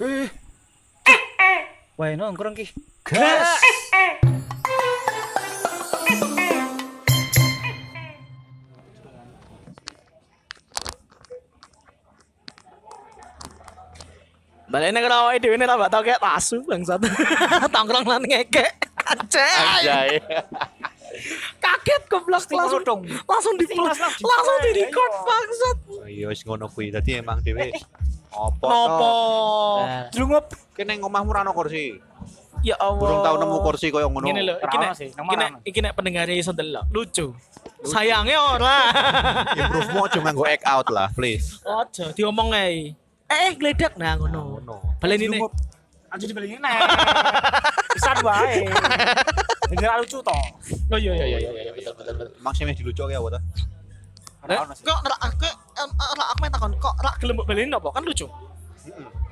Eh. Wae nongkrong ki. Gas. Balik nih kena dhewe nih tambah tau kayak tasu bangsat. Tongkrong lan ngekek. Anjay. Anjay. Kaget goblok langsung dong. langsung di langsung di record bangsat. Oh, Iya wis ngono kuwi. Dadi emang dhewe opo Nopo? to? Drungup. Kene ngomahmu ra ono kursi. Ya Allah. Burung tau nemu kursi koyo ngono. Gini loh, iki nek iki nek iki nek pendengarnya iso ndelok. Lucu. Sayangnya ora. Improve-mu aja nganggo act out lah, please. Ojo diomong ae. Eh, eh gledak nah ngono. Ngono. Baleni. Drungup. Aja dibeli nih. Pisan wae. Ra lucu to. Oh iya iya iya iya iya, betul betul sih meh dilucuke apa ta? Eh, sih. kok rak aku main takon kok rak gelem baleni napa kan lucu.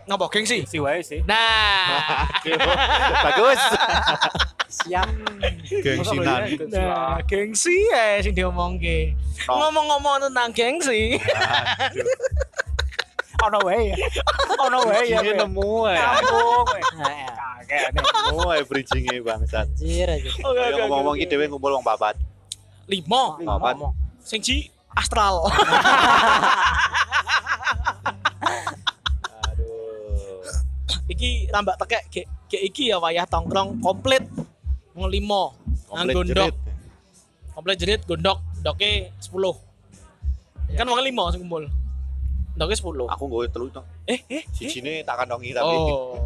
Ngapa gengsi? Si wae sih. Nah, Bagus. Siap. Gengsinan. nah gengsi ya sing diomongke. Ngomong-ngomong tentang gengsi, Ono wae ya. Ono wae ya. Ini nemu ae. Kampung. Kagak nih. Nemu ae bridging-e bangsat. Anjir aja. Ngomong-ngomong iki dhewe ngumpul wong papat. limo, Papat. sing ji astral. Aduh. iki tambah tekek ge, ge iki ya wayah tongkrong komplit wong limo nang Komplit gondok jerit. komplit jerit gondok doke 10 kan wong limo sing kumpul doke 10 Aku nggawe telu to. eh eh eh. Sijine tak kandongi tapi. oh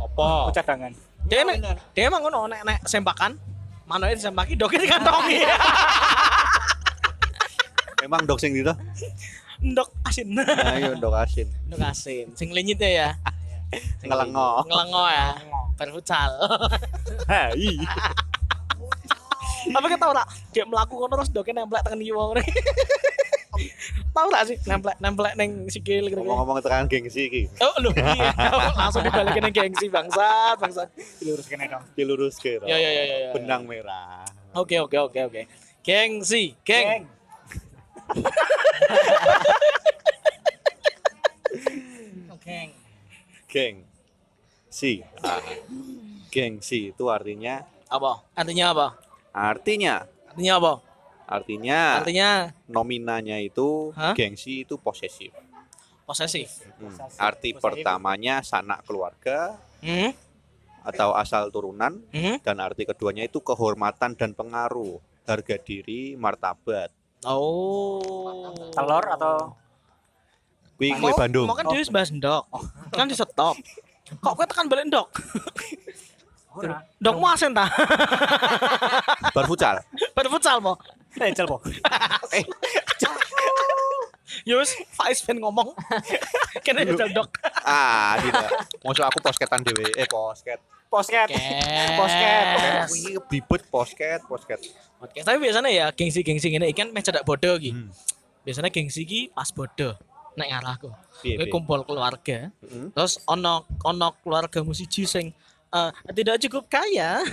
apa Oh, cadangan. dia nek dia emang ngono nek nek sembakan manoe disembaki doke dikantongi Memang dok sing dito. ndok asin Ayo dok asin. ndok asin sing lenyit ya Sing Ngelengo. ngelengo ya berfutsal Hai. Apa kita tau tak? Dia melakukan terus nemplek tekan kiwa ngene. Tahu tak sih nemplek nemplek neng sikil gitu. Ngomong-ngomong tekan gengsi iki. Oh lu iya. langsung dibalikin neng gengsi bangsat bangsat. Dilurus kene dong. Diluruske to. Ya ya ya ya. ya. Benang merah. Oke oke oke oke. Gengsi, geng. Oke. Geng. Si. Ah. Gengsi itu artinya Apa? Artinya apa? artinya Artinya apa? artinya Artinya nominanya itu Hah? gengsi itu posesif. posesif. Hmm. Arti Posesif. pertamanya sanak keluarga Hmm? atau asal turunan Hmm? dan arti keduanya itu kehormatan dan pengaruh, harga diri, martabat. Oh. Telur atau Kuwi kue Bandung. Mau kan dia bahas ndok. Kan di stop. Kok kowe tekan balik ndok? ora? Ndokmu asen ta? Bar futsal. Pada futsal mo. Rachel po. Yus, Faiz Ben ngomong. Kena jajal dok. ah, tidak. Maksud aku posketan dhewe. Eh, posket. Posket. Posket. Kuwi bibet posket, posket. Podcast. Tapi biasanya ya gengsi-gengsi ini ikan meh cedak bodoh gitu. Hmm. Biasanya gengsi ki pas bodoh. Nek ngarahku. Kowe kumpul keluarga. Heeh. Terus ono ono keluarga musisi sing eh, tidak cukup kaya.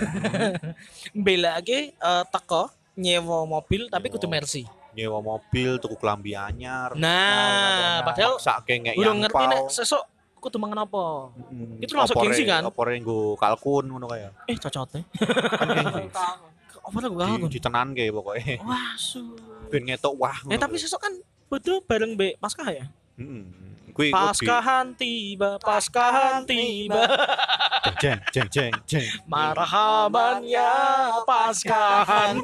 Bela lagi eh, teko nyewa mobil tapi kudu. Mercy. Nyewa mobil, tuku klambi anyar. Nah, padahal sak udah ngerti nek sesuk kudu mangan apa. Hmm. Itu termasuk gengsi kan? Opore nggo kalkun ngono kaya. Eh cocote. Kan gengsi. Apa lah gua Di, ditenanke pokoke. Wah, su. Ben ngetok wah. Eh tapi sesuk kan bodoh bareng Be Paskah ya? Heeh. Kuwi Paskahan tiba, Paskahan tiba. jeng jeng jeng jeng. Marhaban ya Paskahan.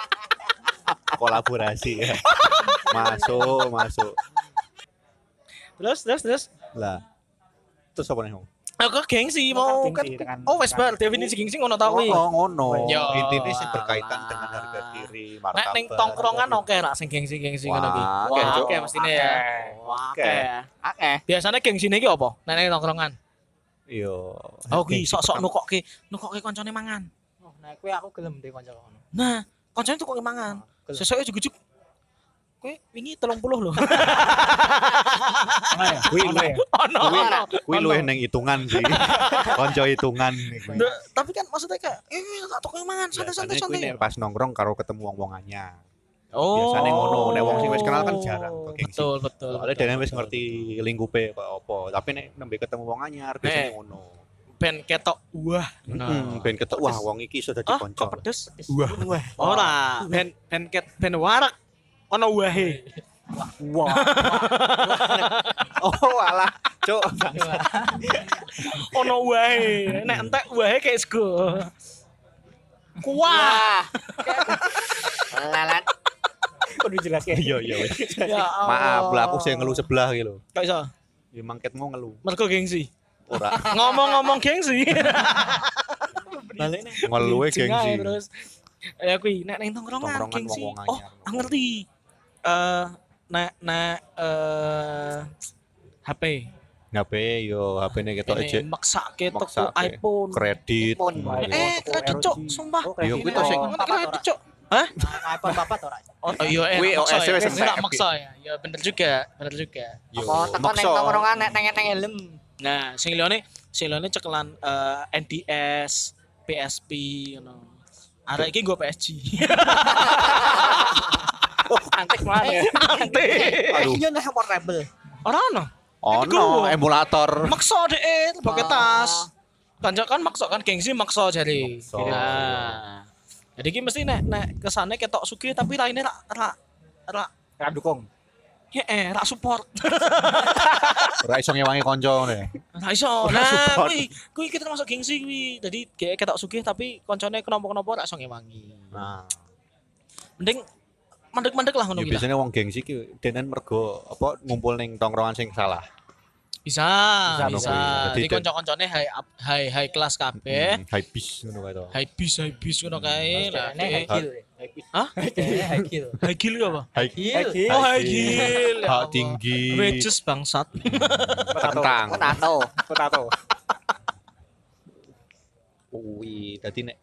Kolaborasi ya. masuk, masuk. terus terus terus. Lah. Terus apa nih? Hong? Aku gengsi mau kan. Oh wes bar definisi gengsi ngono tau kuwi. Oh, ngono. Yo, Intinya sih berkaitan dengan harga diri, Nek martabat. ning tongkrongan oke ra sing gengsi-gengsi ngono ki. Wah, Wah, oke, oke mestine ya. Oke. Akeh. Biasanya gengsine ki apa? Nek ning tongkrongan. Yo. Oh ki sok-sok nukokke, nukokke koncone mangan. Oh, nah kuwi aku gelem deh kanca kono. Nah, koncone tukokke mangan. Gelem. Sesuke jujuk Kowe wingi 30 lho. Ono ya? Kuwi Ono ya? Ono. Kuwi kuwi luwih nang hitungan sih. Konco hitungan kuwi. Tapi kan maksudnya kayak eh tak tukokke mangan santai-santai kuwi santai. nek pas nongkrong karo ketemu wong-wong anyar. Oh. Biasane ngono, nek wong sing wis kenal kan jarang kok gengsi. Betul, betul. Soalnya betul, dene wis betul. ngerti lingkupe kok apa. Tapi nek nembe ketemu wong anyar biasanya Eh. ngono. Ben ketok wah. Hmm, ben ketok wah wong iki iso dadi Ah, kanca. kok pedes? Wah. Wah, ora. Ben ben ket ben warak. Ono wahe. Wah. Oh alah, cuk. Ono wahe. Nek entek wahe kayak sego. Kuah. Lalat. Kudu jelas ya. Iya iya. Ya Maaf lah aku sing ngeluh sebelah iki lho. Kok iso? Ya mangketmu ngeluh. Mergo gengsi. Ora. Ngomong-ngomong gengsi. Balik nih. Ngeluhe Bridging ae gengsi. terus. Ya kuwi nek ning tongkrongan gengsi. Oh, aku ngerti. Eh nek nek eh HP. HP yo HP ketok Ini ejek maksake tuku Maksake. iPhone. kredit. iPhone. Eh, kredit cok, sumpah. Oh, Yo, kuwi to sing- kredit cok. Hah? IPhone papat ora. Oh, iya, eh, Kuwi maksa OS ya. wis Kuwi tak maksa ya. Ya bener juga, bener juga. Yo, Apa ning maksa. tongkrongan nek neng neng helm. Nah, sing liyane, sing liyane cekelan eh, NDS, PSP ngono. Arek iki nggo PSG. Antek mana ya? Aduh. Iya nek portable. Ora ono. Ono emulator. Maksa deh, pakai tas. Kanca kan maksa kan gengsi. Maksa. Nah. Jadi iki mesti nek nek kesane ketok sugih tapi lainnya rak rak rak Kan dukung. ya eh rak support. Ora iso ngewangi kanca ngene. Ora iso. Nah, kuwi kuwi kita masuk gengsi kuwi. Jadi kayak ketok sugih tapi koncone kenapa-kenapa rak iso ngewangi. Nah, Mending mandek-mandek lah ngono ya biasanya wong gengsi ki denen mergo apa ngumpul ning tongkrongan sing salah. Bisa, Bisa, bisa. bisa. Jadi konco-koncone high up- high high kelas kabeh. Hmm, high bis ngono kae to. High bis, high bis ngono kae. Lah, Nek high kill. Hah? High kill. High kill apa? High Kill. Oh, high kill. Ya Hak Allah. tinggi. Wages bangsat. Kentang. Potato. Potato. Kuwi dadi nek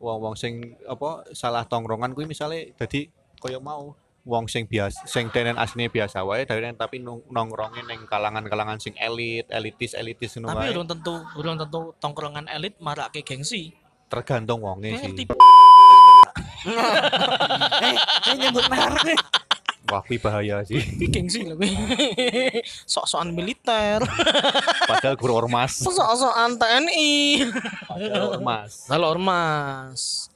wong-wong sing apa salah tongkrongan kuwi misale dadi kaya mau wong sing biasa sing denen asline biasa wae dene tapi nong- nongkrongin ning kalangan-kalangan sing elit, elitis, elitis ngono Tapi belum tentu belum tentu tongkrongan elit marake gengsi. Tergantung wonge sih. ngerti Eh, nyebut merek nih. Wah, kuwi bahaya sih. iki gengsi lho. Sok-sokan militer, Padahal guru ormas. sok-sokan TNI. Padahal ormas. Lalu ormas.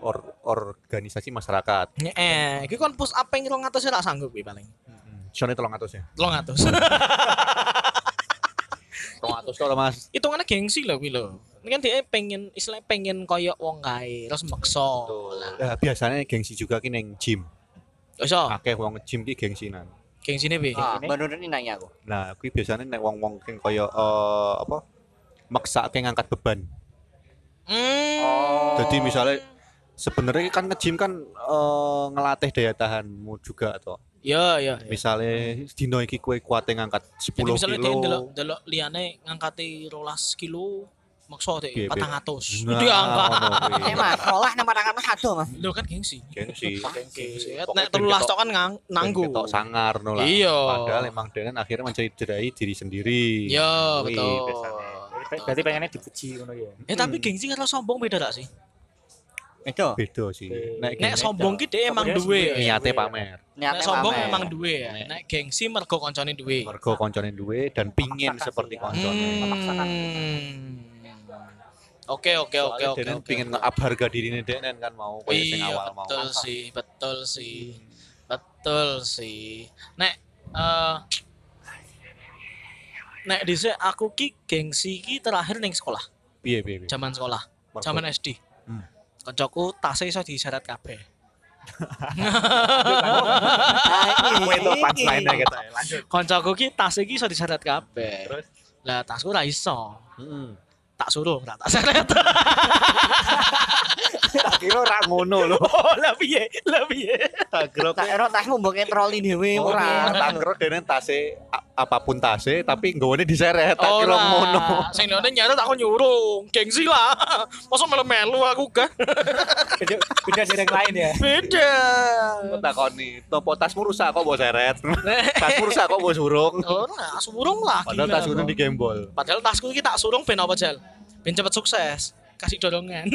Or, organisasi masyarakat. Eh, iki kon push up ping 200 ora sanggup kuwi paling. Sone 300 ya. 300. 300 to Mas. Hitungannya gengsi lho kuwi lho. Ini kan dia pengen istilah pengen koyok wong kae, terus maksa. Nah, biasanya gengsi juga ki ning gym. Iso, Akeh wong gym ki gengsinan. gengsine piye? Ah, baru ini nanya aku. Nah, kuwi biasanya nek wong-wong sing kaya eh, apa? Maksake ngangkat beban. Hmm. Oh. Jadi misalnya sebenarnya kan nge-gym kan eh, ngelatih daya tahanmu juga atau Ya, ya. ya. misalnya dino iki kue kuat ngangkat 10 Jadi misalnya dia kilo delok delok liyane ngangkati 12 kilo maksa deh piye? 400. Nah, Itu angka. Mas, sekolah nama tangan Mas aduh, Mas. Lho kan gengsi. gengsi Gengsi. Nek 13 ketok- tok kan ngang, nanggu. ketok sangar no lah Iya. padahal emang denen akhirnya mencederai diri sendiri Ya, Kuwi betul. Berarti pengennya dipuji ngono ya. Eh tapi gengsi karo sombong beda gak sih? Itu. beda sih nek Nek sombong ki dhek emang duwe. niate pamer Nek sombong emang duwe ya. Nek gengsi mergo koncone duwe. mergo koncone duwe dan pingin seperti ya. koncone Hmm. Oke oke oke Soalnya oke. denen oke, pingin nge-up harga dirine denen kan mau koyo sing Iya awal mau betul sih, betul sih, betul sih. Nek eh nek dhisik aku ki gengsi ki terakhir ning sekolah, piye piye zaman sekolah, zaman SD. Koncoku tasnya iso diseret kabeh. Kowe itu punchline-nya kita lanjut Koncoku ki tasnya ki iso diseret kabeh. Terus? Lah tasku ra iso. Heeh. Tak suruh, ra tak seret. tak kira ora ngono lho oh, lah piye? Lah piye? tak kira Tak ero tasmu mbok troli dhewe ora ora. tak kira denen tase apa pun tase tapi nggawane diseret tak kira ngono Sing liyane nyaret aku nyuruh. Gengsi lah. Masa melu-melu aku kan. Beda beda dari yang lain ya. Beda. takoni topo tasmu rusak kok mbok seret tasmu rusak kok mbok surung Oh, nah, surung lah. padahal tas digembol Padahal tasku iki tak surung ben apa, Jal? Ben cepet sukses. Kasih dorongan.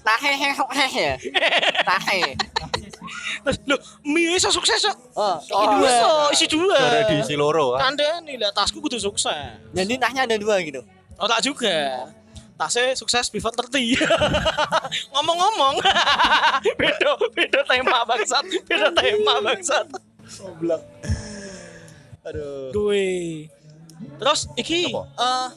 Tahe hehe ya. Tahe. Terus lho, mie iso sukses kok. Oh, Oh, iso isi dua. Ada di isi loro kan. Kandani lah tasku kudu sukses. Jadi tahnya ada dua gitu. Oh tak juga. Tasnya sukses before 30. Ngomong-ngomong. beda beda tema bangsat. Beda tema bangsat. Goblok. Aduh. Terus iki eh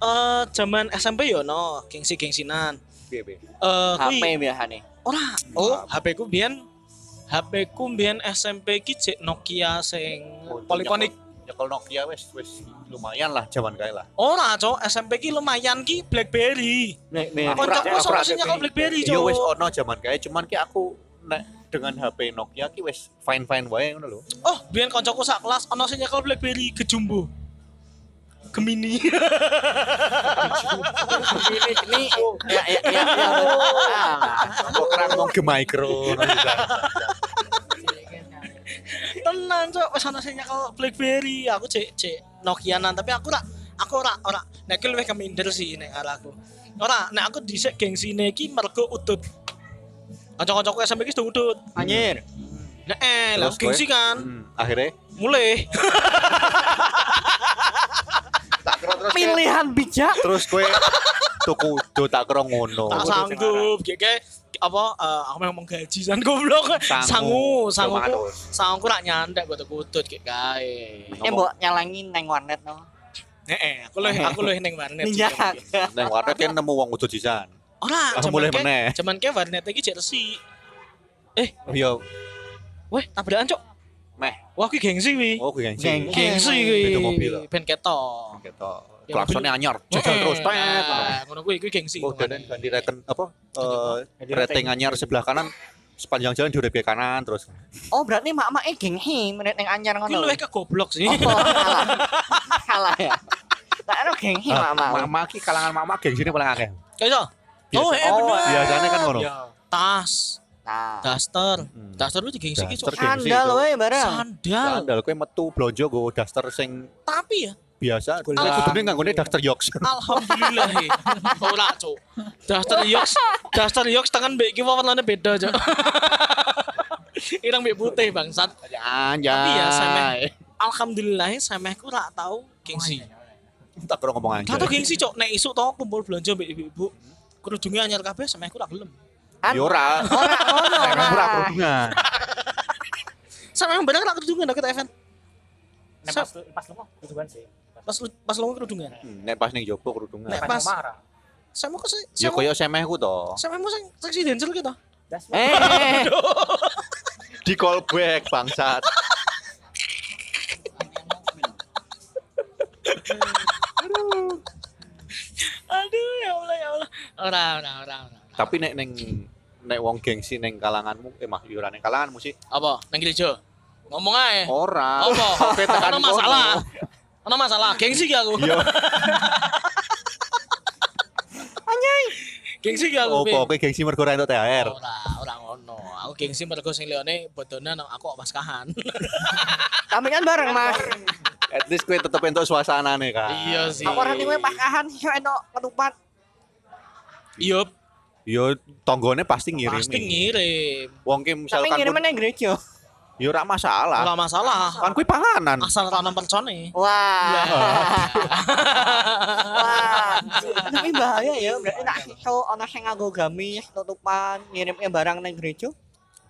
eh zaman SMP yo no gengsi-gengsinan. Piye piye. Eh HP kuwi biasanya. ora. Oh, HP ku biyen HP ku biyen SMP ki cek Nokia sing poliponik. Nyekel Nokia wis wis lumayan lah zaman kae lah. Ora, Cok. SMP ki lumayan ki BlackBerry. Nek nek. Ra sing nyekel BlackBerry, Yo Cok. wis ono zaman kae cuman ki aku nek dengan HP Nokia ki wis fine fine wae ngono lho. Oh, biyen koncoku sak kelas ana sing nyekel BlackBerry Gejumbo. Gemini. Ini ini ya ya ya. ya. Kok kerang mau ke micro. Tenan, Cok. Wis ana sing nyekel BlackBerry. Aku cek cek Nokianan, tapi aku ora aku ora ora nek ki luwih keminder sih nek arahku. Ora, nek aku dhisik gengsine iki mergo udut. Kanca-kancaku SMP ki sudah udut. Anjir. Nek eh, lah gengsi kan. Hmm, akhirnya Mulai. terus Pilihan bijak. terus kowe tuku do tak kira ngono. tak sanggup kayak apa eh, aku memang gaji san goblok sangu sangu ku sangu ku rak nyandak gue kutut kayak kae Eh mbok nyalangin neng warnet no. eh aku leh aku leh neng warnet. Neng warnet kan nemu wong udut sisan. Ora Aku cuman mulai meneh. cuman kayak warnet iki cek resi Yo, weh tabrakan cok meh. wah ki gengsi wi Oh, gue gengsi. Geng- gengsi Beda mobil. wi ben ketok Gitu. Ya, Klaksonnya anyar, jajal Eh, terus. tet, ngono. nah, ngono kuwi kuwi gengsi Oh, dan ganti reken apa? Eh, rating anyar sebelah kanan sepanjang jalan diurep ke kanan terus. Oh berarti mak-mak eh genghi menit neng anyar Kuwi ngono. luwih ke goblok sih Oh, salah. Salah ya. Tak ada genghi Ah, mak-mak. Mama ki kalangan mama gengsi ini paling akeh. kayak iso Biasa. oh eh Oh, bener Biasanya kan ngono. Ya. tas Nah. daster Hmm. daster lu digengsi ki cok gengsi, Sandal Cok. we barang. sandal Sandal kowe metu blonjo go daster sing tapi ya biasa. Nek kudune nganggone daster yoks. Alhamdulillah. Ora, Cuk. Daster Yox, Daster Yox tangan mbek iki warnane beda, Cuk. Irang mbek putih bangsat. Anjay. Tapi ya, sameh. Alhamdulillah samehku ora tau gengsi. tak kira ngomong anjay. Tato gengsi, Cuk. Nek isuk to kumpul belanja mbek ibu-ibu. Kerudungnya anyar kabeh samehku ora gelem. An- Yo ora. Ora ngono. Ora ora kerudungan. Sameh bener ora kerudungan nek kita event. Nek pas pas lu tujuan sih. Pas lu- pas lu kerudungan. Hmm, Nek pas ning jopo kerudungan. Nek Pas pas- marah. Samehku sih Ya koyo semehku to. samehmu sing seksi denzel gitu. Das. Eh. Di callback bangsat. Aduh, Ora, ora, ora, ora. Tapi nek neng nek wong gengsi neng kalanganmu eh mah yo neng kalanganmu sih. Apa? Nang gereja. Ngomong ae. Ora. Apa? Ada masalah. Ada masalah. Gengsi gak aku? Iya. Gengsi gak aku? Opo kowe gengsi mergo ora entuk THR. Ora, ora ngono. Aku gengsi mergo sing liyane bodone nang aku kok paskahan. Kami kan bareng Mas. At least kowe tetep entuk suasanane kan. Iya sih. Aku ora kowe pakahan yo entuk ketupat. Iya, Yo tanggane pasti ngirimi. pasti ngirim. Wong ki Tapi misalkan ngirim pun- nang gereja. yo ora masalah. Ora masalah. Kan kuwi panganan. Asal ono percone. Wah. Wah. Tapi bahaya ya, berarti nak siso ana sing nganggo gamis, tutupan, ngirimnya barang nang gereja.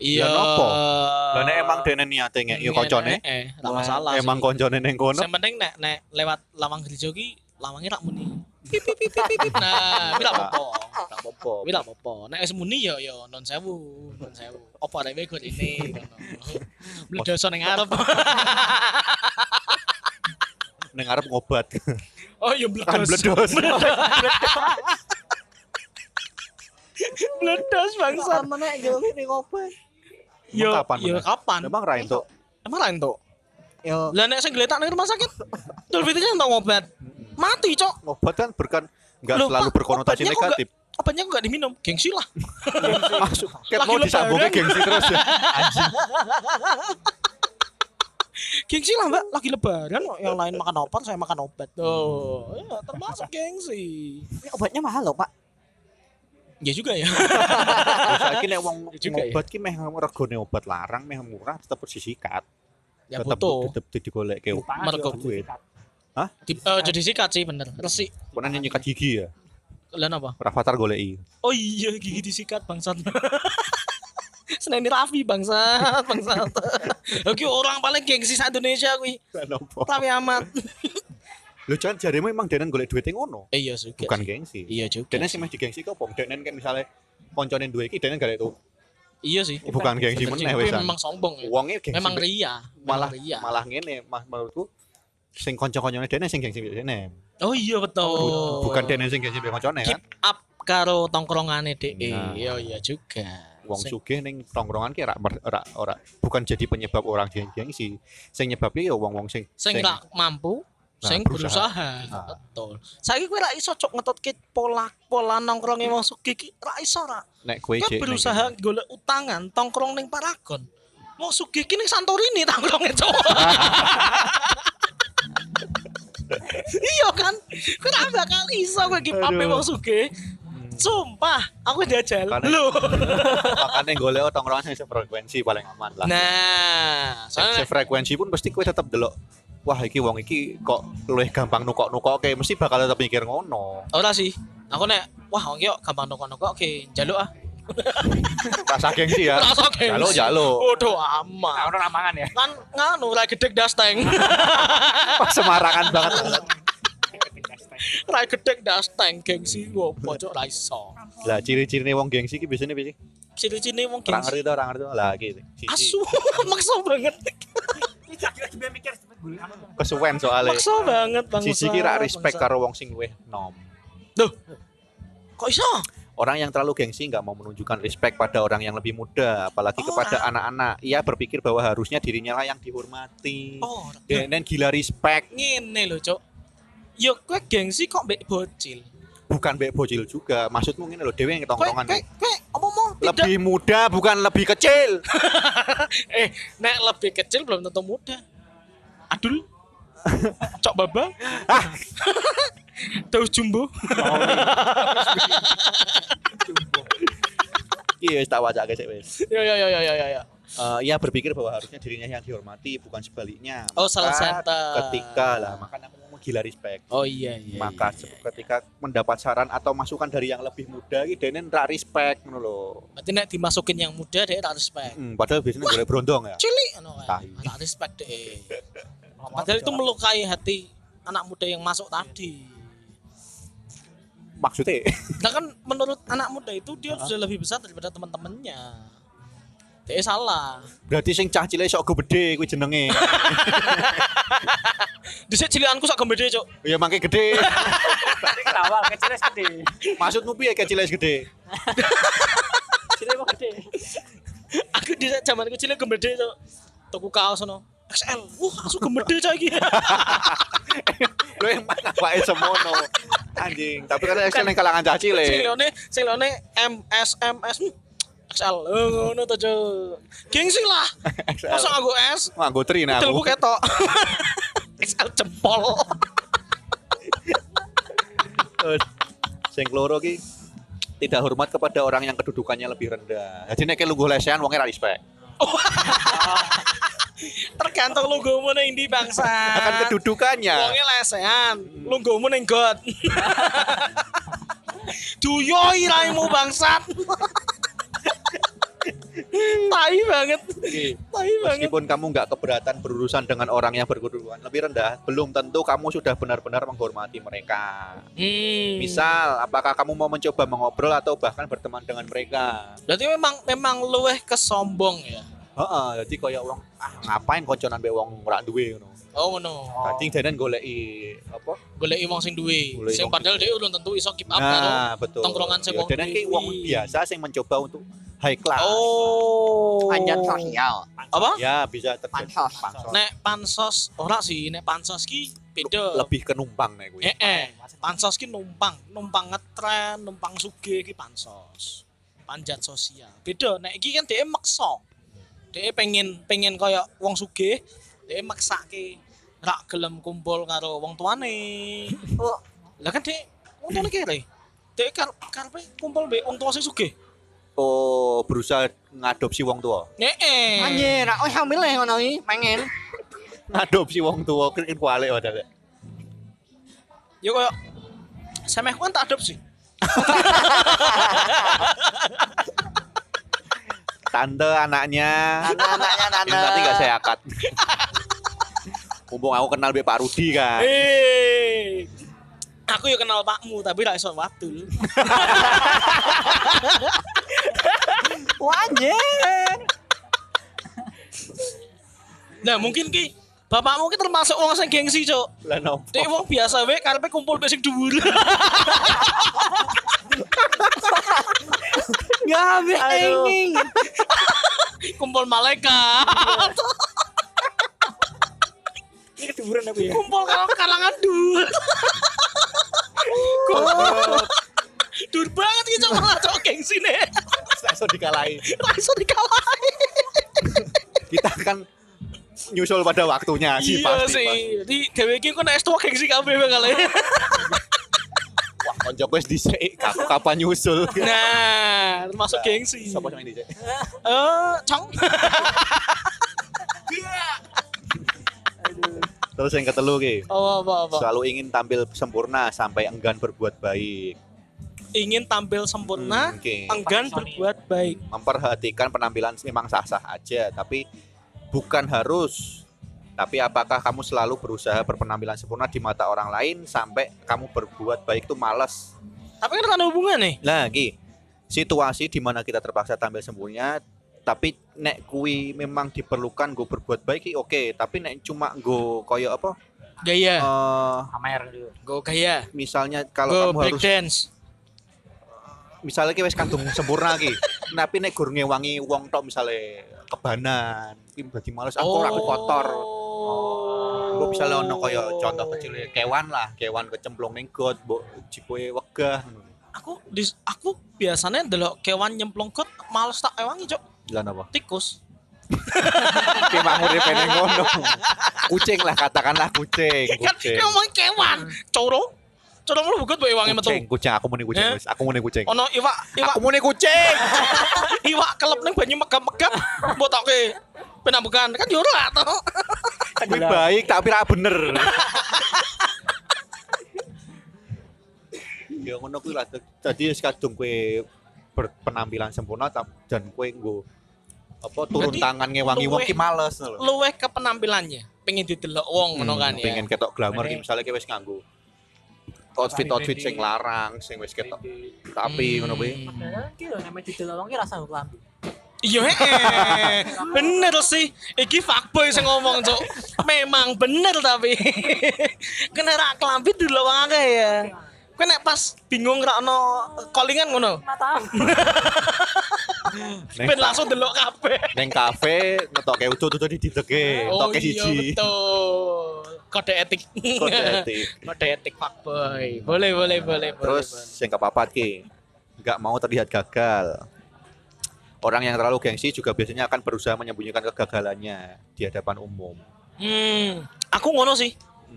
Iya. Ya, nopo? Lah nek emang dene niate ngek yo koncone. Eh, ra masalah. Emang koncone ning kono. Yang penting nek nek lewat lawang gereja ki lawangnya rak muni. Pip, pip, pip, pip, pip. Nah, kuwi rak apa-apa. Ora apa-apa. Kuwi rak apa-apa. Nek wis muni ya ya non sewu, non sewu. Apa arek kowe ini ngono. Bledoso ning arep. Ning arep ngobat. Oh ya Kan bledos. bledos. Bledos bangsa. Sama nek yo ning obat. Yo kapan yo meneh? kapan? Emang ra entuk. Emang ra entuk. Yo Lah nek sing gletak nang rumah sakit, Idul Fitrinya entuk obat. Mati, Cok. Ngobat kan berkan enggak Loh, selalu berkonotasi negatif. Obatnya kok gak diminum? Gengsi lah. Masuk. Mau lebaran. disambungnya gengsi terus ya. Gengsi lah mbak, lagi lebaran kok yang lain makan opor, saya makan obat. Oh, ya, termasuk gengsi. Ini obatnya mahal loh, Pak. Ya juga ya. Saiki nek wong Ya juga ya. obat ki meh regane obat larang meh murah tetep disikat. Ya tetep tetep digoleke. Mergo duit. Di, eh, jadi sikat sih bener. Resik. Pernah nyikat gigi ya. Kalian apa? Rafathar goleki. Oh iya gigi disikat bangsat. Seneni Raffi bangsat, bangsat. Oke orang paling gengsi sa Indonesia kuwi. Kenapa? Raffi amat. Lho jan jaremu emang denen golek duit ngono. Eh, iya juga. Bukan sih. gengsi. Iya juga. Denen sing meh digengsi kok apa? Denen kayak misalnya koncone duwe iki denen gak itu. Iya sih. Bukan gengsi sih. meneh wisan. Memang sombong ya. Wonge gengsi. Memang ria. malah ria. malah ngene mah menurutku sing kanca-kancane denen sing gengsi mbek denen. Oh iya betul. Bukan denen sing gengsi mbek kancane keep kan. up karo tongkrongane DE. Nah. Iya iya juga. Wong Sing- sugih ning tongkrongan ki ora ora ora bukan jadi penyebab orang geng- gengsi. Sing nyebabnya ya wong-wong sing sing ra mampu Nah, sing berusaha. berusaha. Nah. Betul. Saiki kowe ra iso cok ngetutke pola pola nongkronge wong sugih ki ra iso ra. nek kowe berusaha golek utangan tongkrong ning Paragon. Wong sugih ki ning Santorini tongkronge cowok. iya kan? Kowe ra bakal iso kowe ki pape wong sugih. Sumpah, aku diajal. Karena- Lho. makane golek tongkrongan sing sefrekuensi paling aman lah. Nah, soalnya sefrekuensi pun pasti kowe tetep delok wah iki wong iki kok luwih gampang nukok-nukok kayak mesti bakal tetep mikir ngono. ora sih. Aku nek wah wong yo gampang nongkrong-nongkrong oke, njaluk ah. Rasa gengsi ya. Rasa gengsi. Jaluk. Waduh Nah, amat. orang ramangan ya. Kan nganu ra gedek dasteng. Wah, Semarangan banget. ra gedek dasteng gengsi wo pojok ra iso. Lah ciri-cirine wong gengsi iki biasanya piye sih? Ciri-ciri wong Ora gengsi. ngerti to, ora ngerti to. Lah iki. Asu maksa banget. Kesuwen soalnya. Maksa banget bang. Sisi kira respect karo wong sing luwih nom. Kok iso? Orang yang terlalu gengsi nggak mau menunjukkan respect pada orang yang lebih muda, apalagi Oh, kepada ah. anak-anak. Ia berpikir bahwa harusnya dirinya lah yang dihormati. Oh, Dan gila respect, ngene lho, Cuk. Yo kowe gengsi kok mbek bocil. bukan mbek bocil juga. Maksudmu ngene lho, dhewe yang Kowe tongkrongan. kowe kowe apa mau tidak Lebih muda bukan lebih kecil. eh nek lebih kecil belum tentu muda. Adul. Cok baba. Tahu jumbo. Iya, wis tak wacake sik wis. Ya ya ya ya ya ya. Eh, ia berpikir bahwa harusnya dirinya yang dihormati bukan sebaliknya. Oh, salah Maka center. Ketika lah, makanya aku ngomong gila respect. Oh iya iya. Maka se- ketika mendapat saran atau masukan dari yang lebih muda iki dene ra respect ngono lho. Berarti nek dimasukin yang muda dia tak respect. Hmm, padahal biasanya boleh berondong ya. Cilik ngono kae. Tak respect deh. Padahal itu melukai hati anak muda yang masuk tadi. Maksudnya Nah kan menurut anak muda itu dia sudah lebih besar daripada teman-temannya. Dia salah. berarti sing cah cilik sok gede kuwi jenenge. Dhisik cilikanku sak gembede, Cuk. ya mangke gede. Tadi kan awal kecilnya gede. Maksudmu piye kecil gede? Mau gede. Aku di zaman kecil gembede, Cuk. Tuku kaos ono. XL. Wah, aku gembede cah iki. Lho emang awake semono. Anjing, tapi kan Excel ning kalangan cah Sing cilik. lione, sing lione M S M S hmm, XL. Oh, ngono to, Cuk. Gengsi lah. XL. Masa nganggo S? Nganggo tri nah Delku aku. ketok. XL jempol. Sing keloro ki tidak hormat kepada orang yang kedudukannya lebih rendah. Jadi nek lungguh lesehan wonge ra respect. Tergantung logomu ning ndi bangsa. Akan kedudukannya. Wonge lesehan, lungguhmu ning got. Duyoi raimu bangsat. Tai banget. Tai banget. Meskipun kamu nggak keberatan berurusan dengan orang yang berkedudukan lebih rendah, belum tentu kamu sudah benar-benar menghormati mereka. Hmm. Misal, apakah kamu mau mencoba mengobrol atau bahkan berteman dengan mereka? Berarti memang memang luweh kesombong ya. Heeh, jadi kayak wong ah ngapain konconan mbek wong ora duwe ngono. Oh ngono. Dadi denen goleki apa? Goleki wong sing duwe. Sing padahal dia belum tentu iso keep up karo. Nah, betul. tongkrongan sing Ya, wong denen duwe ki wong biasa sing mencoba untuk high class. Oh. Panjat sosial. Apa? Ya, bisa terjadi Pansos. Nek pansos ora sih, nek pansos ki beda. lebih ke numpang nek kuwi. Eh, eh. Pansos ki numpang, numpang ngetren, numpang sugih ki pansos. Panjat sosial. Beda nek iki kan dhek maksa. Dhek pengen pengen kaya wong sugih, Dia maksake rak gelem kumpul karo wong tuane. Oh, Lah kan dia wong tuane kere. Dia kar karepe kumpul mbek wong tua sing sugih. Oh, berusaha ngadopsi wong tua. Heeh. anjir, aku hamil ya ngono iki, pengen. Ngadopsi wong tua kan kualik padahal. Ya koyo semehku kan tak adopsi. Tante anaknya. Anak-anaknya Ini Nana. nanti gak saya akad. Mumpung aku kenal Be Pak Rudi kan. Eh. Aku ya kenal pakmu tapi iso wadul. Wah, anjir. Nah, mungkin ki bapakmu ki termasuk wong sing gengsi, Cuk. Lah nopo? Dek wong biasa wae karepe kumpul sing dhuwur. Enggak habis ini. kumpul malaikat. Ini keduburan aku ya. kumpul kalangan dur. dur banget ki Cuk malah Cuk gengsine. Iso dikalahi. Ra iso dikalahi. Kita kan nyusul pada waktunya sih Iya pasti. sih. pasti. Di iki kok nek wis tuwa gengsi kabeh wae koncoku wis dhisik kapan kapan nyusul. Nah, termasuk gengsi. Sopo sing dhisik? Eh, cong. Terus yang ketelu ki. Oh, apa apa. Selalu ingin tampil sempurna sampai enggan berbuat baik. Ingin tampil sempurna, Hmm, oke. enggan berbuat baik. Memperhatikan penampilan memang sah-sah aja, tapi bukan harus. Tapi apakah kamu selalu berusaha berpenampilan sempurna di mata orang lain sampai kamu berbuat baik itu malas? Tapi kan ada hubungan nih. Ki, situasi di mana kita terpaksa tampil sempurna, tapi nek kui memang diperlukan gue berbuat baik oke, tapi nek cuma gue koyo apa? Gaya. eh, Amer gitu. Go gaya. misalnya kalau Go kamu break harus dance. misalnya ki wis kandung sempurna ki, tapi nek gur ngewangi wong tok misalnya kebanan, ki dadi males aku ora aku kotor. Oh. Gue misalnya ono koyo contoh kecil kewan lah, kewan kecemplung ning got, mbok jipoe wegah. Aku di, aku biasanya ndelok kewan nyemplung got males tak ewangi, Cok. Lah napa? Tikus. Ki makmur pengen ngono. Kucing lah katakanlah kucing, Kan kucing. ngomong kewan. Coro. Coro lu bukan mbok ewangi metu. Kucing, kucing, aku muni kucing wis, aku muni kucing. Ono iwak, iwak, Aku muni kucing. iwak kelep ning banyu megap-megap. Mbok toke penambukan kan yo ora to. Kuwi baik tapi ra bener. ya ngono kuwi lah. Dadi wis kadung kowe berpenampilan sempurna dan kowe nggo apa turun Berarti tangan ngewangi wong ki males lho. Luweh ke penampilannya. Pengen didelok wong ngono kan ya. pengen ketok glamour ki misalnya ki wis nganggo outfit-outfit sing larang, sing wis ketok tapi ngono kuwi. Hmm. Padahal ki lho namanya didelok ki rasa klambi. Iya, heeh. bener sih. Iki fuckboy sing ngomong, Cuk. Memang bener tapi. Kena rak kelambi dulu wong akeh ya. Kowe nek pas bingung rak ono callingan ngono. Mata. Neng, Ben langsung delok kabeh. neng kafe ngetoke utuh-utuh didege, Oh toke iya siji. betul. Kode etik. Kode etik. Kode etik fuckboy. Boleh, boleh, boleh, boleh. Terus sing kepapat ki, nggak mau terlihat gagal. Orang yang terlalu gengsi juga biasanya akan berusaha menyembunyikan kegagalannya di hadapan umum. Hmm, aku ngono sih.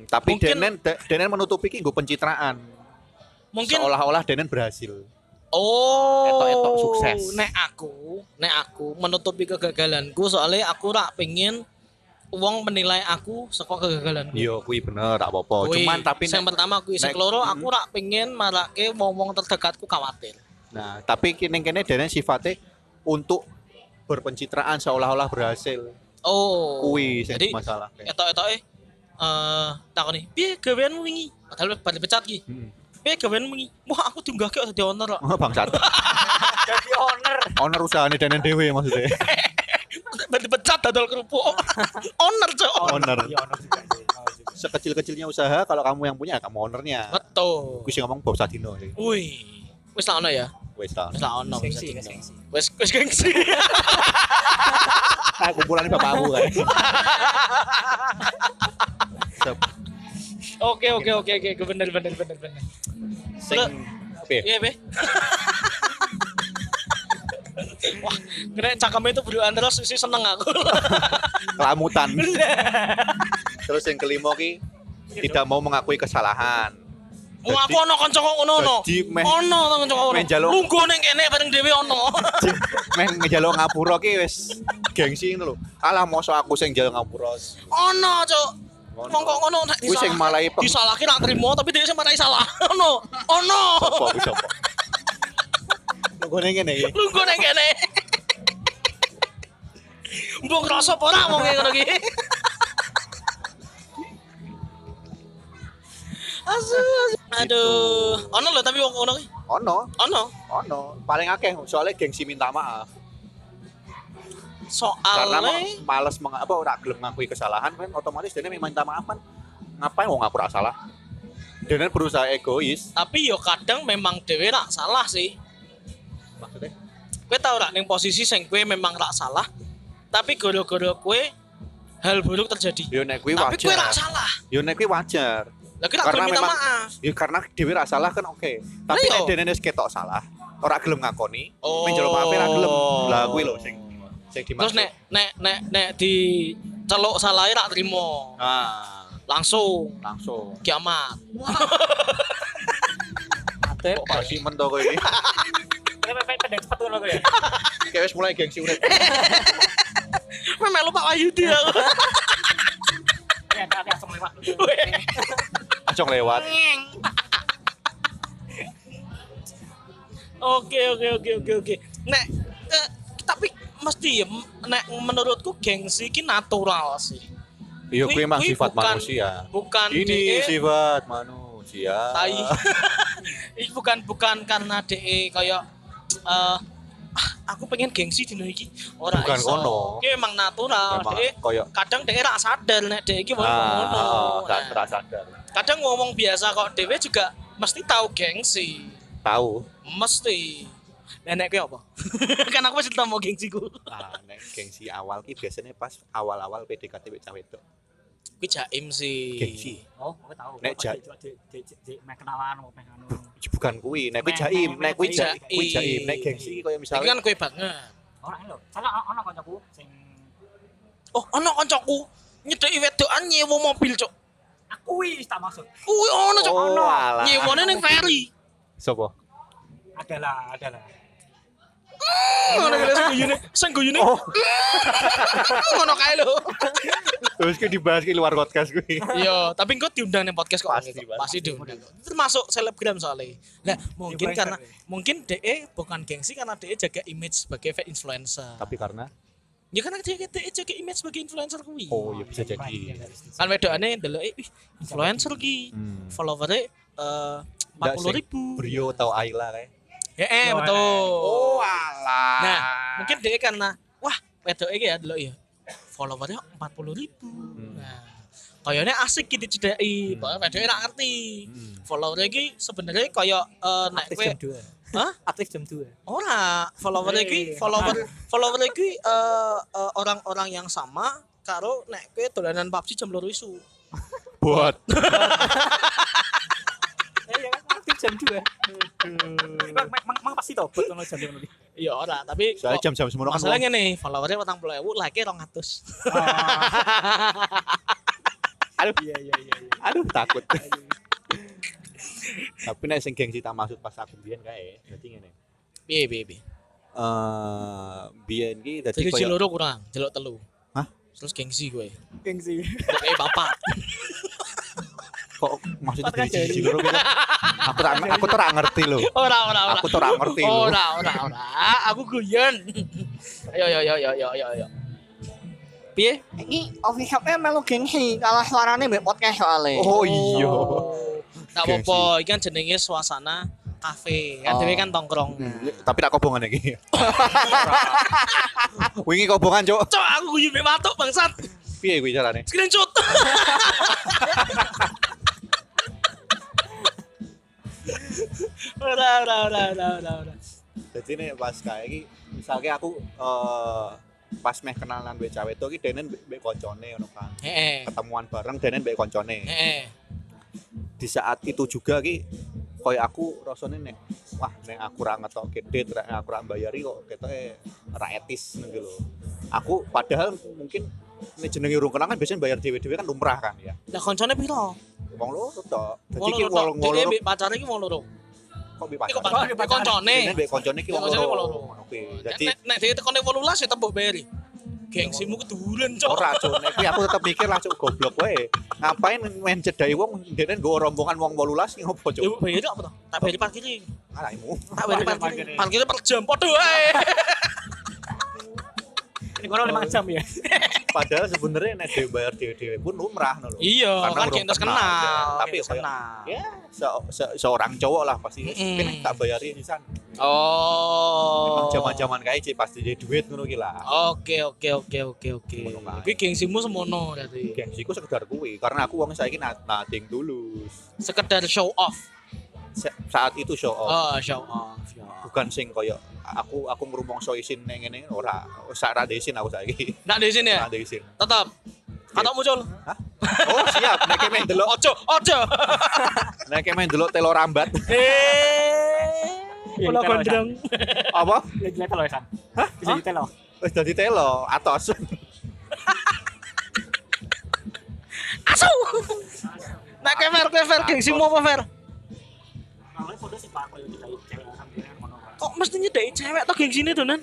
Tapi Mungkin- Denen De- Denen menutupi ki nggo pencitraan. Mungkin Seolah-olah Denen berhasil. Oh, Etok-etok sukses. Nek aku, nek aku menutupi kegagalanku soalnya aku rak pengen uang menilai aku saka kegagalanku. Iya, kuwi bener, tak apa-apa. Cuman tapi yang pertama aku sing mm. aku rak pengen marake wong-wong terdekatku khawatir. nah, tapi kini kene Denen sifatnya untuk berpencitraan seolah-olah berhasil. Oh. Kuwi sing Jadi masalah. etok-etoke eh takoni, "Piye gaweanmu wingi?" Padahal bar dipecat ki. Hmm. "Piye gaweanmu wingi?" Wah, aku diunggahke dadi owner kok. Oh, bangsat. Jadi owner. Owner usahane Denen dhewe maksudnya. Bar dipecat dodol kerupuk. owner, Cok. Owner. Iya sih. Owner juga. Sekecil-kecilnya usaha kalau kamu yang punya kamu ownernya. Betul. Kuwi sing ngomong Bob Sadino sih. Wih, wis tak ono ya. Wis ta. Wis tak ono. Wis ono. gengsi. Wis wis gengsi. Ah, kumpulan bapakmu kan. Oke oke oke oke bener bener bener bener. Sing Oke. Iya be. Wah, kena cakemnya itu berduaan terus sih seneng aku. kelamutan terus yang kelima ki tidak mau mengakui kesalahan Oh, aku ono kanca kok ngono ono. Meh- Ono to kanca kok ono. Lungguh ning kene bareng dhewe ono. meh ngejaluk ngapura ki wis gengsi ngono lho alah mosok aku sing njaluk ngapura Ono, Cuk. Wong kok ngono nek Kuwi sing malahi peng- disalahke rak trimo tapi dhewe sing marahi salah. Ono. Ono. apa wis apa nggone ngene iki Lungguh ning kene. Mbok ngrasa apa ora wong ngono ki? Asu. Aduh, ono lho tapi wong ngono ki. ono Ono. ono paling akeh soalnya gengsi minta maaf karena Soale ma- males meng, apa ora gelem ngakui kesalahan kan otomatis dia minta maaf kan ngapain mau ngaku ora salah dia berusaha egois tapi yo kadang memang dhewe rak salah sih. maksudnya Kowe tau rak ning posisi sing kowe memang rak salah, tapi gara-gara kowe hal buruk terjadi. yo nek kuwi Tapi kowe rak wajar salah. yo nek kuwi wajar Karena gelem minta memang- maaf. ya karena dhewe ra salah kan oke tapi nek yo. dene wis ketok salah ora gelem ngakoni Oh. menjelo maaf ra gelem lah kuwi lho sing sing dimaksud Terus nek nek nek nek di celuk salah rak trimo. ah Langsung langsung kiamat. Ate kok masih mento kowe iki cepet ngono ya. kayak wis mulai gengsi urip Kowe melu Pak Wahyudi aku. Ya, langsung lewat. langsung lewat Oke oke oke oke oke. Nek mesti ya nek menurutku gengsi ki natural sih. iya Kuwi- kuwi emang sifat bukan- manusia Bukan ini DE sifat manusia tai. Iki bukan bukan karena DE kayak eh ah, aku pengen gengsi dino iki. Ora Bukan iso. kono. Ki emang natural. Emang DE koyo kadang DE ra sadar nek DE iki wong ah, ngono. Nah, sadar kadang ngomong biasa kok dhewe juga mesti tahu gengsi. tahu Mesti. Nenek apa? kan aku masih mau gengsiku. ah nek gengsi awal ki biasanya pas awal-awal PDKT wek cawe itu Kuwi jaim sih. gengsi Oh, aku tahu. Nek ja- di di di meh kenalan mau meh anu. bukan kuwi nek kuwi jaim nek kuwi jaim. kuwi jaim nek gengsi koyo Iki misalnya kan kue banget. Ora lho. Salah ono kancaku sing Oh, ana kancaku nyedeki wedokan nyewa mobil, Cuk. aku wis tak maksud. Kuwi ono, Cuk. Oh, alah. Nyewone ning ferry. sapa Adalah, adalah. Ngono kene sing guyune, sing guyune. oh Ngono kae lho. terus ki dibahas ki luar podcast kuwi Iya, tapi engko diundang ning podcast kok. Pasti, Pasti, diundang. Termasuk selebgram soalnya. Nah, mungkin Influencer karena ya. mungkin DE bukan gengsi karena DE jaga image sebagai fake influencer. tapi karena Ya karena DE, DE jaga image sebagai influencer kuwi. oh ya bisa jadi Kan wedokane ndelok ih influencer ki. hmm. Followernya eh Nggak 40 ribu. Brio atau Ayla kayak Ya, eh, Oh, betul. oh alah Nah, mungkin dia karena wah wedok iki ya dulu ya followernya 40 ribu. Hmm. Nah, kayaknya asik gitu cedai, Hmm. hmm. wedoknya nggak ngerti. Hmm. Followernya iki sebenarnya kayak eh nek aktif kowe jam 2. Hah? Aktif jam 2. ora followernya iki Eh, follower follower iki eh, eh, orang-orang yang sama karo nek kowe dolanan PUBG jam 2 isu. buat jam 2. Mang mang- mang pasti tobat ono jam ngono. Iya ora, tapi soalnya jam-jam semono kan masalahnya nih followernya 40.000, like-nya 200. aduh Iya iya iya. iya. aduh takut tapi nek sing gengsi tak maksud pas aku biyen kae dadi ngene Piye piye piye. eh biyen ki dadi Jadi koyo ciloro kurang, jelok telu. Hah? Terus gengsi gue. Gengsi. Kayak bapak. Kok maksudnya dari jadi. sisi loro gitu aku tak aku ora ngerti loh Ora ora ora. aku ora ngerti loh Ora ora ora. Aku guyon. Ayo ayo ayo ayo ayo ayo. Piye? Iki officialnya melu gengsi kalah suarane mbek podcast soalnya. oh iya Tak apa-apa, iki kan jenenge suasana kafe. Kan Oh. dhewe kan tongkrong. tapi tak kobongan iki wingi kobongan cok Cok, aku guyon mek watuk bangsat. piye kuwi carane Screenshot. Ora ora ora ora ora. ora. jadi nih pas kayak iki misalnya aku eh pas meh kenalan mbek cawe itu ki denen mbek mbek koncone ngono kan Heeh. ketemuan bareng denen mbek koncone Heeh. di saat itu juga ki koyo aku rasane nek wah nek aku ra ngetokke duit nek aku ra mbayari kok ketoke ra etis ngono lho. Aku padahal mungkin nek jenenge urung kenangan biasanya bayar dhewe-dhewe kan lumrah kan ya. Lah koncone piro? Wong loro tok. Dadi Wong ki loro. wong Dhewe loro mbek pacare iki wong loro. kok pacaran. pacare mbek koncone. Mbek koncone ki wong Mbek loro. Oke. Nek nek dhewe tekone 18 ya tembok bayari. Gengsimu keduren, Cok. ora nek kuwi aku tetep mikir lah cuk goblok wae. Ngapain main cedai wong dene nggo rombongan wong 18 ki ngopo Ya cuk? bayari apa toh? Tak bayari parkirin. Alaimu. Tak Bayar parkirin. Parkirin per jam padha wae. Ini kono 5 jam ya. Padahal sebenarnya nek dhewe bayar dhewe-dhewe pun lumrah ngono lho. Iya, Karena kan urung gentos kenal, kenal. ya. Tapi kayak- kenal. Ya, se- se- seorang cowok lah pasti. Mm-mm. Kene tak bayari nisan. Oh. Memang zaman-zaman kae cik pasti jadi duit ngono ki lah. Oke oke oke oke oke. Ngono. Kuwi gengsimu semono berarti. Gengsiku sekedar kuwi karena aku wong saiki na- nating tulus. Sekedar show off. Saat itu show off. Oh, show off. ya. Bukan sing koyo aku aku ngrumongso isin ning ngene ora. Sak ra isin aku saiki. Nggak di sini ya? Ra isin. Tetap. Kata muncul. Oh, siap. Nek kemen delok, Ojo, ojo. nek kemen delok telo rambat. Eh. Loh, gondrong. Apa? Ya kita loh, San. Hah? Bisa loh. Wis dadi telo atos. Asu. Nak kever kever gengsimu apa Fer? Awalnya foto sih Pak, kalau kita cewek ngono. Kok mesti nyedai cewek atau gengsi ini donan?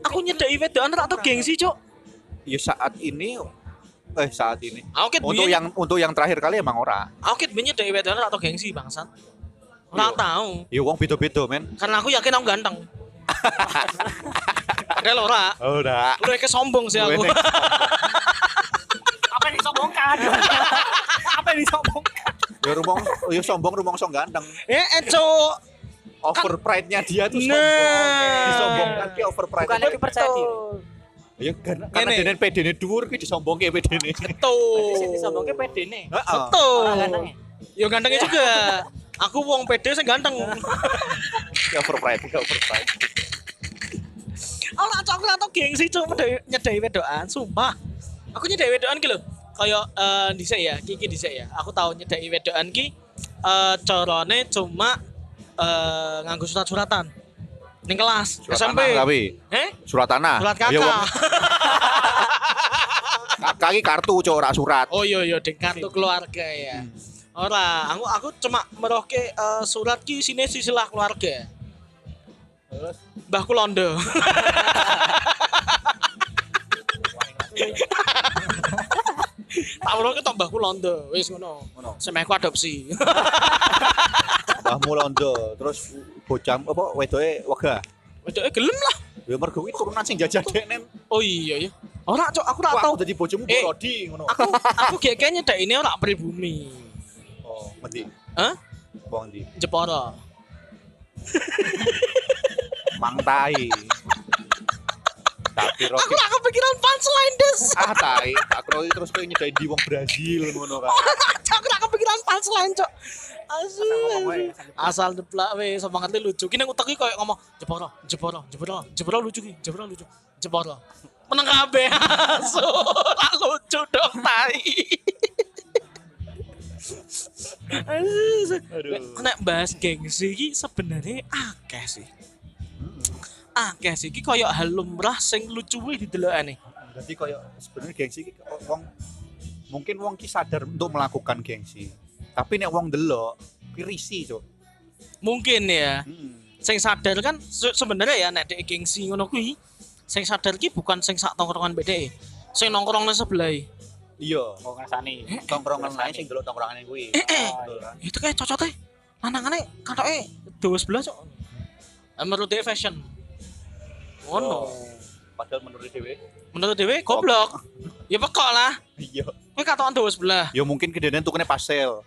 Aku nyedai wedokan atau gengsi, Cok? Ya saat ini eh saat ini. Aku ket Untuk biyen- yang untuk yang terakhir kali emang ora. aku ket nyedai wedokan atau gengsi bangsat. Ora Iya. tahu. Ya wong beda-beda, men. Karena aku yakin aku ganteng. Padahal ora. Ora. Udah kesombong sih aku. Apa yang disombongkan? Apa yang disombongkan? Ya rumong, ya sombong rumong song ganteng. Eh, eh, Cok. Over pride-nya dia tuh sombong. Nah. Disombongkan ki over pride. Bukannya ki percaya diri. Ya karena karena Ngene. dene PD-ne dhuwur ki disombongke PD-ne. Betul. Sing disombongke nih. Heeh. Betul. Ora ganteng. Ya gantengnya juga. Aku wong pede sing ganteng. Ya over pride, ya over pride. Ora cok ora tau gengsi nyedai nyedai wedokan, sumpah. Aku nyedai wedokan ki lho. Kayak eh dhisik ya, Kiki dhisik ya. Aku tahu nyedai wedokan ki eh carane cuma eh nganggo surat-suratan. Ning kelas Surat SMP. tanah tapi. Eh? Surat tanah. Surat Ya, kakak. Kakak ki kartu cok ora surat. Oh iya iya ding kartu keluarga ya. Ora, aku aku cuma meroke eh, surat ki sini sisilah keluarga. Mbahku londo. Tak meroke tok mbahku londo. Wis ngono. Ngono. Semehku adopsi. Mbahmu londo, terus bocah apa wedoke wegah. Wedoke gelem lah. Ya mergo kuwi turunan sing jajah dekne. Oh iya ya. Ora cok, aku ora tau. dadi bojomu Eh. Rodi ngono. Aku aku kayak kayaknya dak ini ora pribumi. Oh, ngendi? Hah? Wong ndi? Jepara. Mang Tapi Aku Rocky ora kepikiran punchline des. ah tai, tak kira terus kowe nyedai di wong Brazil ngono kan. Cok, aku ora kepikiran punchline, Cok. Asu. Asal deplak we semangat lucu. Ki nang utek koyo ngomong Jepara, Jepara, Jepara, Jepara lucu ki, Jepara lucu. Jepara. Meneng kabeh asu. Ora lucu dong tai. Aduh. Nek bahas gengsi sebenarnya akeh sih. Akeh sih ki koyo hal lumrah sing lucu we didelokane. Jadi koyo sebenarnya gengsi ki wong mungkin wong ki sadar untuk melakukan gengsi. Tapi nek wong delok ki risih, Cuk. Mungkin ya. Hmm. sing sadar kan se- sebenarnya ya nek dek gengsi ngono kuwi sing sadar ki bukan sing sak tongkrongan BDE sing nongkrong nang sebelah Iya, Mau ngrasani. tongkrongan lain sing delok tongkrongan kuwi. Eh, eh. Betul kan? itu kayak cocote lanangane katoke dua sebelah cok Eh, menurut dia fashion oh no Padahal menurut dhewe, menurut dewe goblok ya pekok lah iya. kowe katokan dua sebelah Ya mungkin kedene tukune pastel.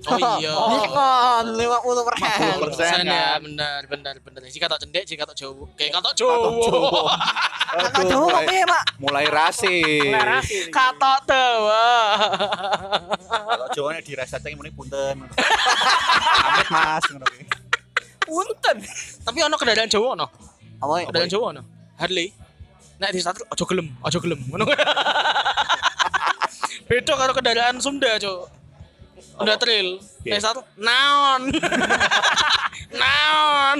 oh iya Diskon 50%. 50%. Persen ya kan. benar benar benar si katok cendek si katok jowo kayak Kakak Aduh, Jawa kok mulai, piye, Pak? mulai rasi. katok dawa Kalau Jawa nek diresetke muni punten. Amit Mas ngono. Punten. Tapi ono kendaraan Jawa ono. Apa? Kendaraan Jawa ono. Harley. Nek di starter aja gelem, aja gelem. Ngono. Beda karo kendaraan Sunda, Cuk. Udah tril. Oke. Nek satu naon. naon.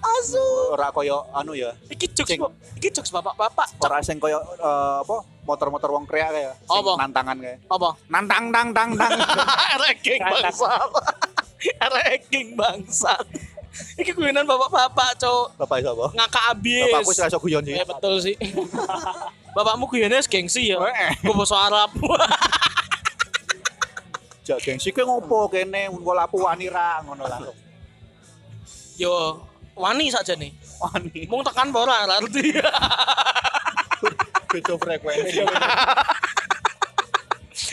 Asu. Ora koyo anu ya. Iki jokes, Cing. Iki jokes bapak-bapak. Cok. Ora sing koyo eh, apa motor-motor wong kreak kayak Apa? nantangan kayak. Apa? Nantang tang tang tang. Ranking bangsat. Ranking bangsat. Iki guyonan bapak-bapak, Cok. Bapak sapa? Ngakak abis. Bapakku sih iso guyon sih. Eh betul sih. Bapakmu guyonnya gengsi ya. Gue bahasa Arab. Jak gengsi kowe ngopo kene mun lapu wani ra ngono langsung. Yo, wani saja nih. Wani. Mung tekan ora arti. Beda frekuensi.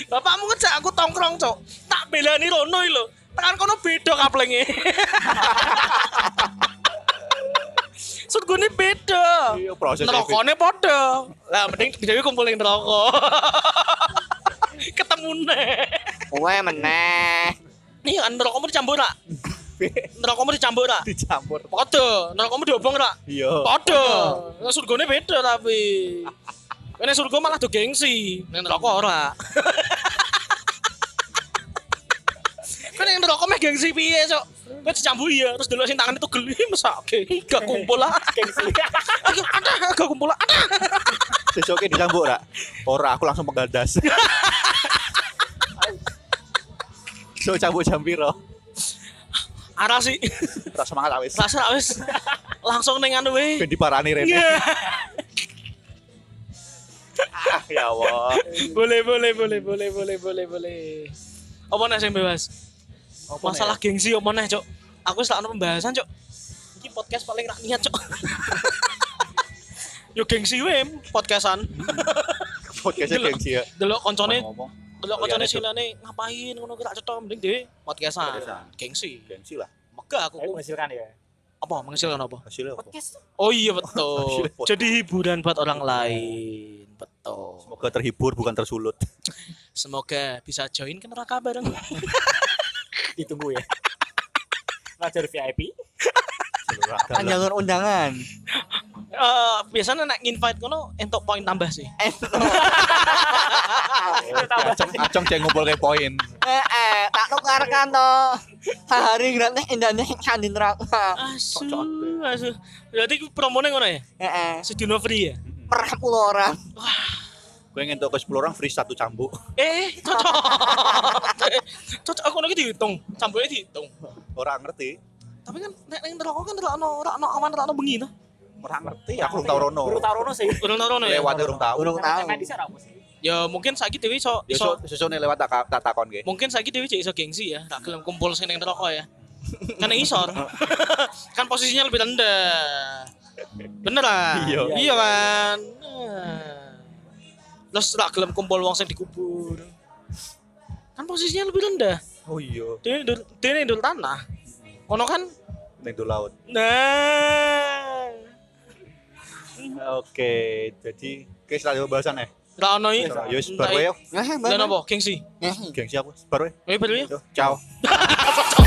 Bapakmu ngejak aku tongkrong, Cok. Tak belani rono lho. Tekan kono beda kaplenge. Sud gue ini beda. Iya proses Nerokone podo. Lah mending dhewe kumpul ning neraka. Ketemu nih. Kowe meneh. Nih kan nerakamu dicampur ra? Nerakamu dicampur ra? dicampur. Podo, nerakamu diobong ra? Iya. Podo. Nah, surgane beda tapi. Kene surga malah do gengsi, ning neraka ora. Neraka meh gengsi piye, Cok? Kowe dicampur ya, terus delok sing tangane tuh geli mesake. Gak kumpul lah. Gengsi. Ada, gak kumpul lah. Sesoke dicampur ra? Ora, aku langsung penggadas. So cabut jam piro? Arah sih. Ora semangat awis. Rasa wis langsung ning anu we. Ben diparani rene. Iya. Ah, ya Allah. Boleh, boleh, boleh, boleh, boleh, boleh, boleh. Apa nih yang bebas? Masalah gengsi apa nih, Cok? Aku ono pembahasan, Cok. Iki podcast paling rak niat, Cok. Yo gengsi we podcastan. Podcastnya gengsi ya. Delok koncone, delok Oh, koncone iya, Cok. silane ngapain ngono ki tak cetha mending dhewe podcastan. Gengsi. Gengsi lah. Megah aku. Menghasilkan ya. Apa menghasilkan apa? Hasilnya apa? Oh iya betul. Podcast. Jadi hiburan buat orang lain. Betul. Semoga terhibur bukan tersulut. Semoga bisa join ke neraka bareng. Ditunggu ya. Ngajar VIP. Kan jalur undangan. Eh biasanya nek invite kono entuk poin tambah sih. Eh, Acong acong cek ngumpul ke poin. eh, eh, tak tukarkan toh. Sehari gratis indahnya di neraka. Asu, asu. Berarti ku promone ngono ya? Eh, eh, Sedino free ya? per 10 orang. Gue ingin ke 10 orang free satu cambuk. Eh, cocok. cocok aku lagi dihitung, campurnya dihitung. Orang ngerti. Tapi kan nek ning neraka kan ora ono ora ono awan ora ono bengi to. Orang ngerti. Aku belum tahu Rono. Baru tahu Rono sih. Urung tau rono ya. Lewat urung tahu. Urung sih? Ya mungkin saiki dhewe iso Ya iso so sesone lewat tak tak takon ge. mungkin saiki cek iso gengsi ya, tak gelem kumpul sing ning neraka ya. Kan isor. kan posisinya lebih rendah. Bener lah. Iya. Iya kan. Terus tak gelem kumpul wong sing dikubur. Kan posisinya lebih rendah. Oh iya. Dia ndur dia tanah. Kono kan Ning laut. nah Oke, jadi oke setelah pembahasan ya. Ra ono iki. Ya wis baru ya. Nah, Dan apa? Gengsi. Gengsi aku. Baru ya. Eh ya. Ciao.